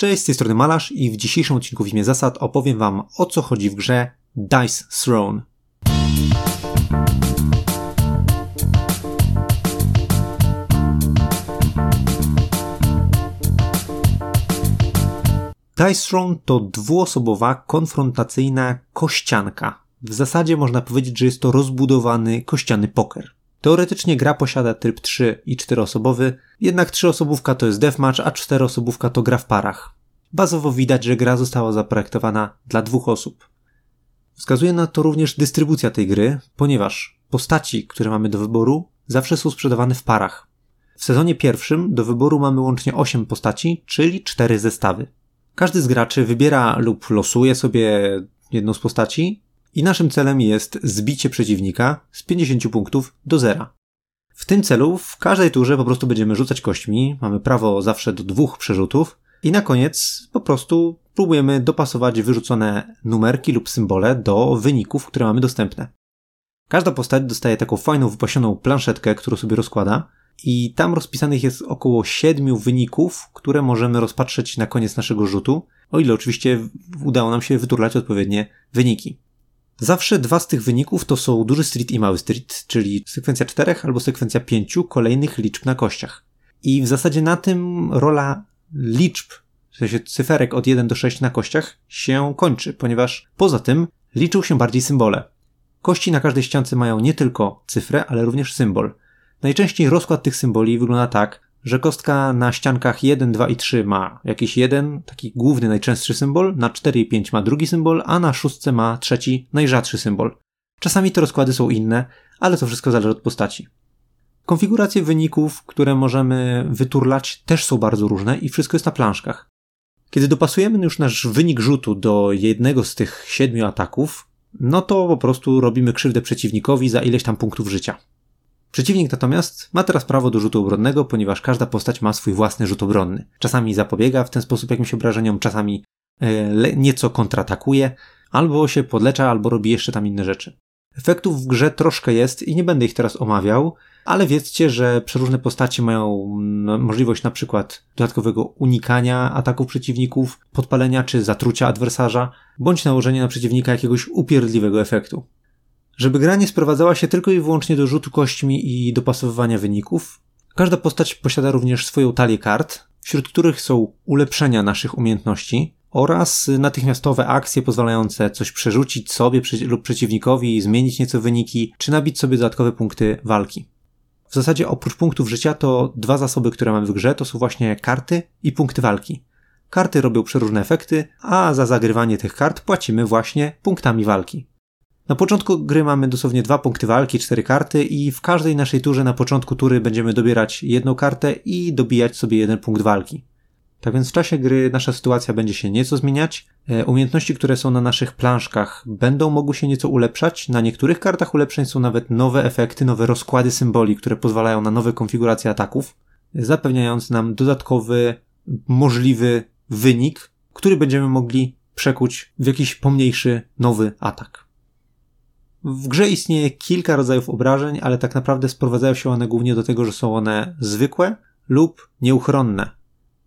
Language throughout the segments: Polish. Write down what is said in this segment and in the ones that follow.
Cześć, z tej strony Malarz i w dzisiejszym odcinku w imię zasad opowiem wam o co chodzi w grze Dice Throne. Dice Throne to dwuosobowa, konfrontacyjna kościanka. W zasadzie można powiedzieć, że jest to rozbudowany kościany poker. Teoretycznie gra posiada tryb 3 i 4 osobowy, jednak 3 osobówka to jest deathmatch, a 4 osobówka to gra w parach. Bazowo widać, że gra została zaprojektowana dla dwóch osób. Wskazuje na to również dystrybucja tej gry, ponieważ postaci, które mamy do wyboru, zawsze są sprzedawane w parach. W sezonie pierwszym do wyboru mamy łącznie 8 postaci, czyli 4 zestawy. Każdy z graczy wybiera lub losuje sobie jedną z postaci i naszym celem jest zbicie przeciwnika z 50 punktów do zera. W tym celu w każdej turze po prostu będziemy rzucać kośćmi, mamy prawo zawsze do dwóch przerzutów i na koniec po prostu próbujemy dopasować wyrzucone numerki lub symbole do wyników, które mamy dostępne. Każda postać dostaje taką fajną, wypasioną planszetkę, którą sobie rozkłada i tam rozpisanych jest około siedmiu wyników, które możemy rozpatrzeć na koniec naszego rzutu, o ile oczywiście udało nam się wyturlać odpowiednie wyniki. Zawsze dwa z tych wyników to są duży street i mały street, czyli sekwencja czterech albo sekwencja pięciu kolejnych liczb na kościach. I w zasadzie na tym rola liczb, w sensie cyferek od 1 do 6 na kościach się kończy, ponieważ poza tym liczą się bardziej symbole. Kości na każdej ściance mają nie tylko cyfrę, ale również symbol. Najczęściej rozkład tych symboli wygląda tak, że kostka na ściankach 1, 2 i 3 ma jakiś jeden, taki główny, najczęstszy symbol, na 4 i 5 ma drugi symbol, a na szóstce ma trzeci, najrzadszy symbol. Czasami te rozkłady są inne, ale to wszystko zależy od postaci. Konfiguracje wyników, które możemy wyturlać, też są bardzo różne i wszystko jest na planszkach. Kiedy dopasujemy już nasz wynik rzutu do jednego z tych siedmiu ataków, no to po prostu robimy krzywdę przeciwnikowi za ileś tam punktów życia. Przeciwnik natomiast ma teraz prawo do rzutu obronnego, ponieważ każda postać ma swój własny rzut obronny. Czasami zapobiega w ten sposób jakimś obrażeniom, czasami e, nieco kontratakuje, albo się podlecza, albo robi jeszcze tam inne rzeczy. Efektów w grze troszkę jest i nie będę ich teraz omawiał, ale wiedzcie, że przeróżne postacie mają no, możliwość na przykład dodatkowego unikania ataków przeciwników, podpalenia czy zatrucia adwersarza, bądź nałożenia na przeciwnika jakiegoś upierdliwego efektu. Żeby gra nie sprowadzała się tylko i wyłącznie do rzutu kośćmi i dopasowywania wyników, każda postać posiada również swoją talię kart, wśród których są ulepszenia naszych umiejętności oraz natychmiastowe akcje pozwalające coś przerzucić sobie lub przeciwnikowi, zmienić nieco wyniki, czy nabić sobie dodatkowe punkty walki. W zasadzie oprócz punktów życia to dwa zasoby, które mamy w grze, to są właśnie karty i punkty walki. Karty robią przeróżne efekty, a za zagrywanie tych kart płacimy właśnie punktami walki. Na początku gry mamy dosłownie dwa punkty walki, cztery karty i w każdej naszej turze na początku tury będziemy dobierać jedną kartę i dobijać sobie jeden punkt walki. Tak więc w czasie gry nasza sytuacja będzie się nieco zmieniać. E, umiejętności, które są na naszych planszkach będą mogły się nieco ulepszać. Na niektórych kartach ulepszeń są nawet nowe efekty, nowe rozkłady symboli, które pozwalają na nowe konfiguracje ataków, zapewniając nam dodatkowy, możliwy wynik, który będziemy mogli przekuć w jakiś pomniejszy, nowy atak. W grze istnieje kilka rodzajów obrażeń, ale tak naprawdę sprowadzają się one głównie do tego, że są one zwykłe lub nieuchronne.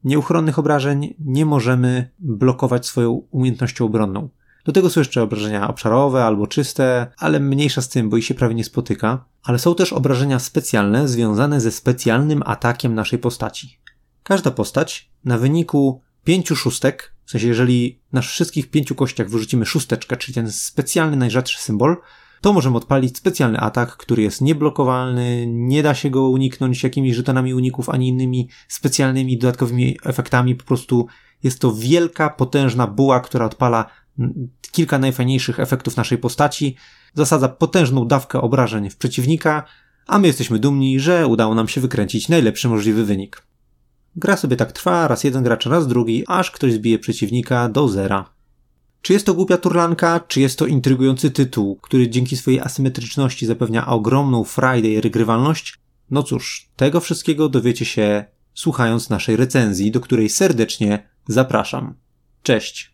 Nieuchronnych obrażeń nie możemy blokować swoją umiejętnością obronną. Do tego są jeszcze obrażenia obszarowe albo czyste, ale mniejsza z tym, bo ich się prawie nie spotyka. Ale są też obrażenia specjalne związane ze specjalnym atakiem naszej postaci. Każda postać na wyniku pięciu szóstek, w sensie jeżeli na wszystkich pięciu kościach wyrzucimy szósteczkę, czyli ten specjalny najrzadszy symbol, to możemy odpalić specjalny atak, który jest nieblokowalny, nie da się go uniknąć jakimiś żetonami uników, ani innymi specjalnymi dodatkowymi efektami. Po prostu jest to wielka, potężna buła, która odpala kilka najfajniejszych efektów naszej postaci, zasadza potężną dawkę obrażeń w przeciwnika, a my jesteśmy dumni, że udało nam się wykręcić najlepszy możliwy wynik. Gra sobie tak trwa, raz jeden gracz, raz drugi, aż ktoś zbije przeciwnika do zera. Czy jest to głupia turlanka, czy jest to intrygujący tytuł, który dzięki swojej asymetryczności zapewnia ogromną i regrywalność? No cóż, tego wszystkiego dowiecie się słuchając naszej recenzji, do której serdecznie zapraszam. Cześć!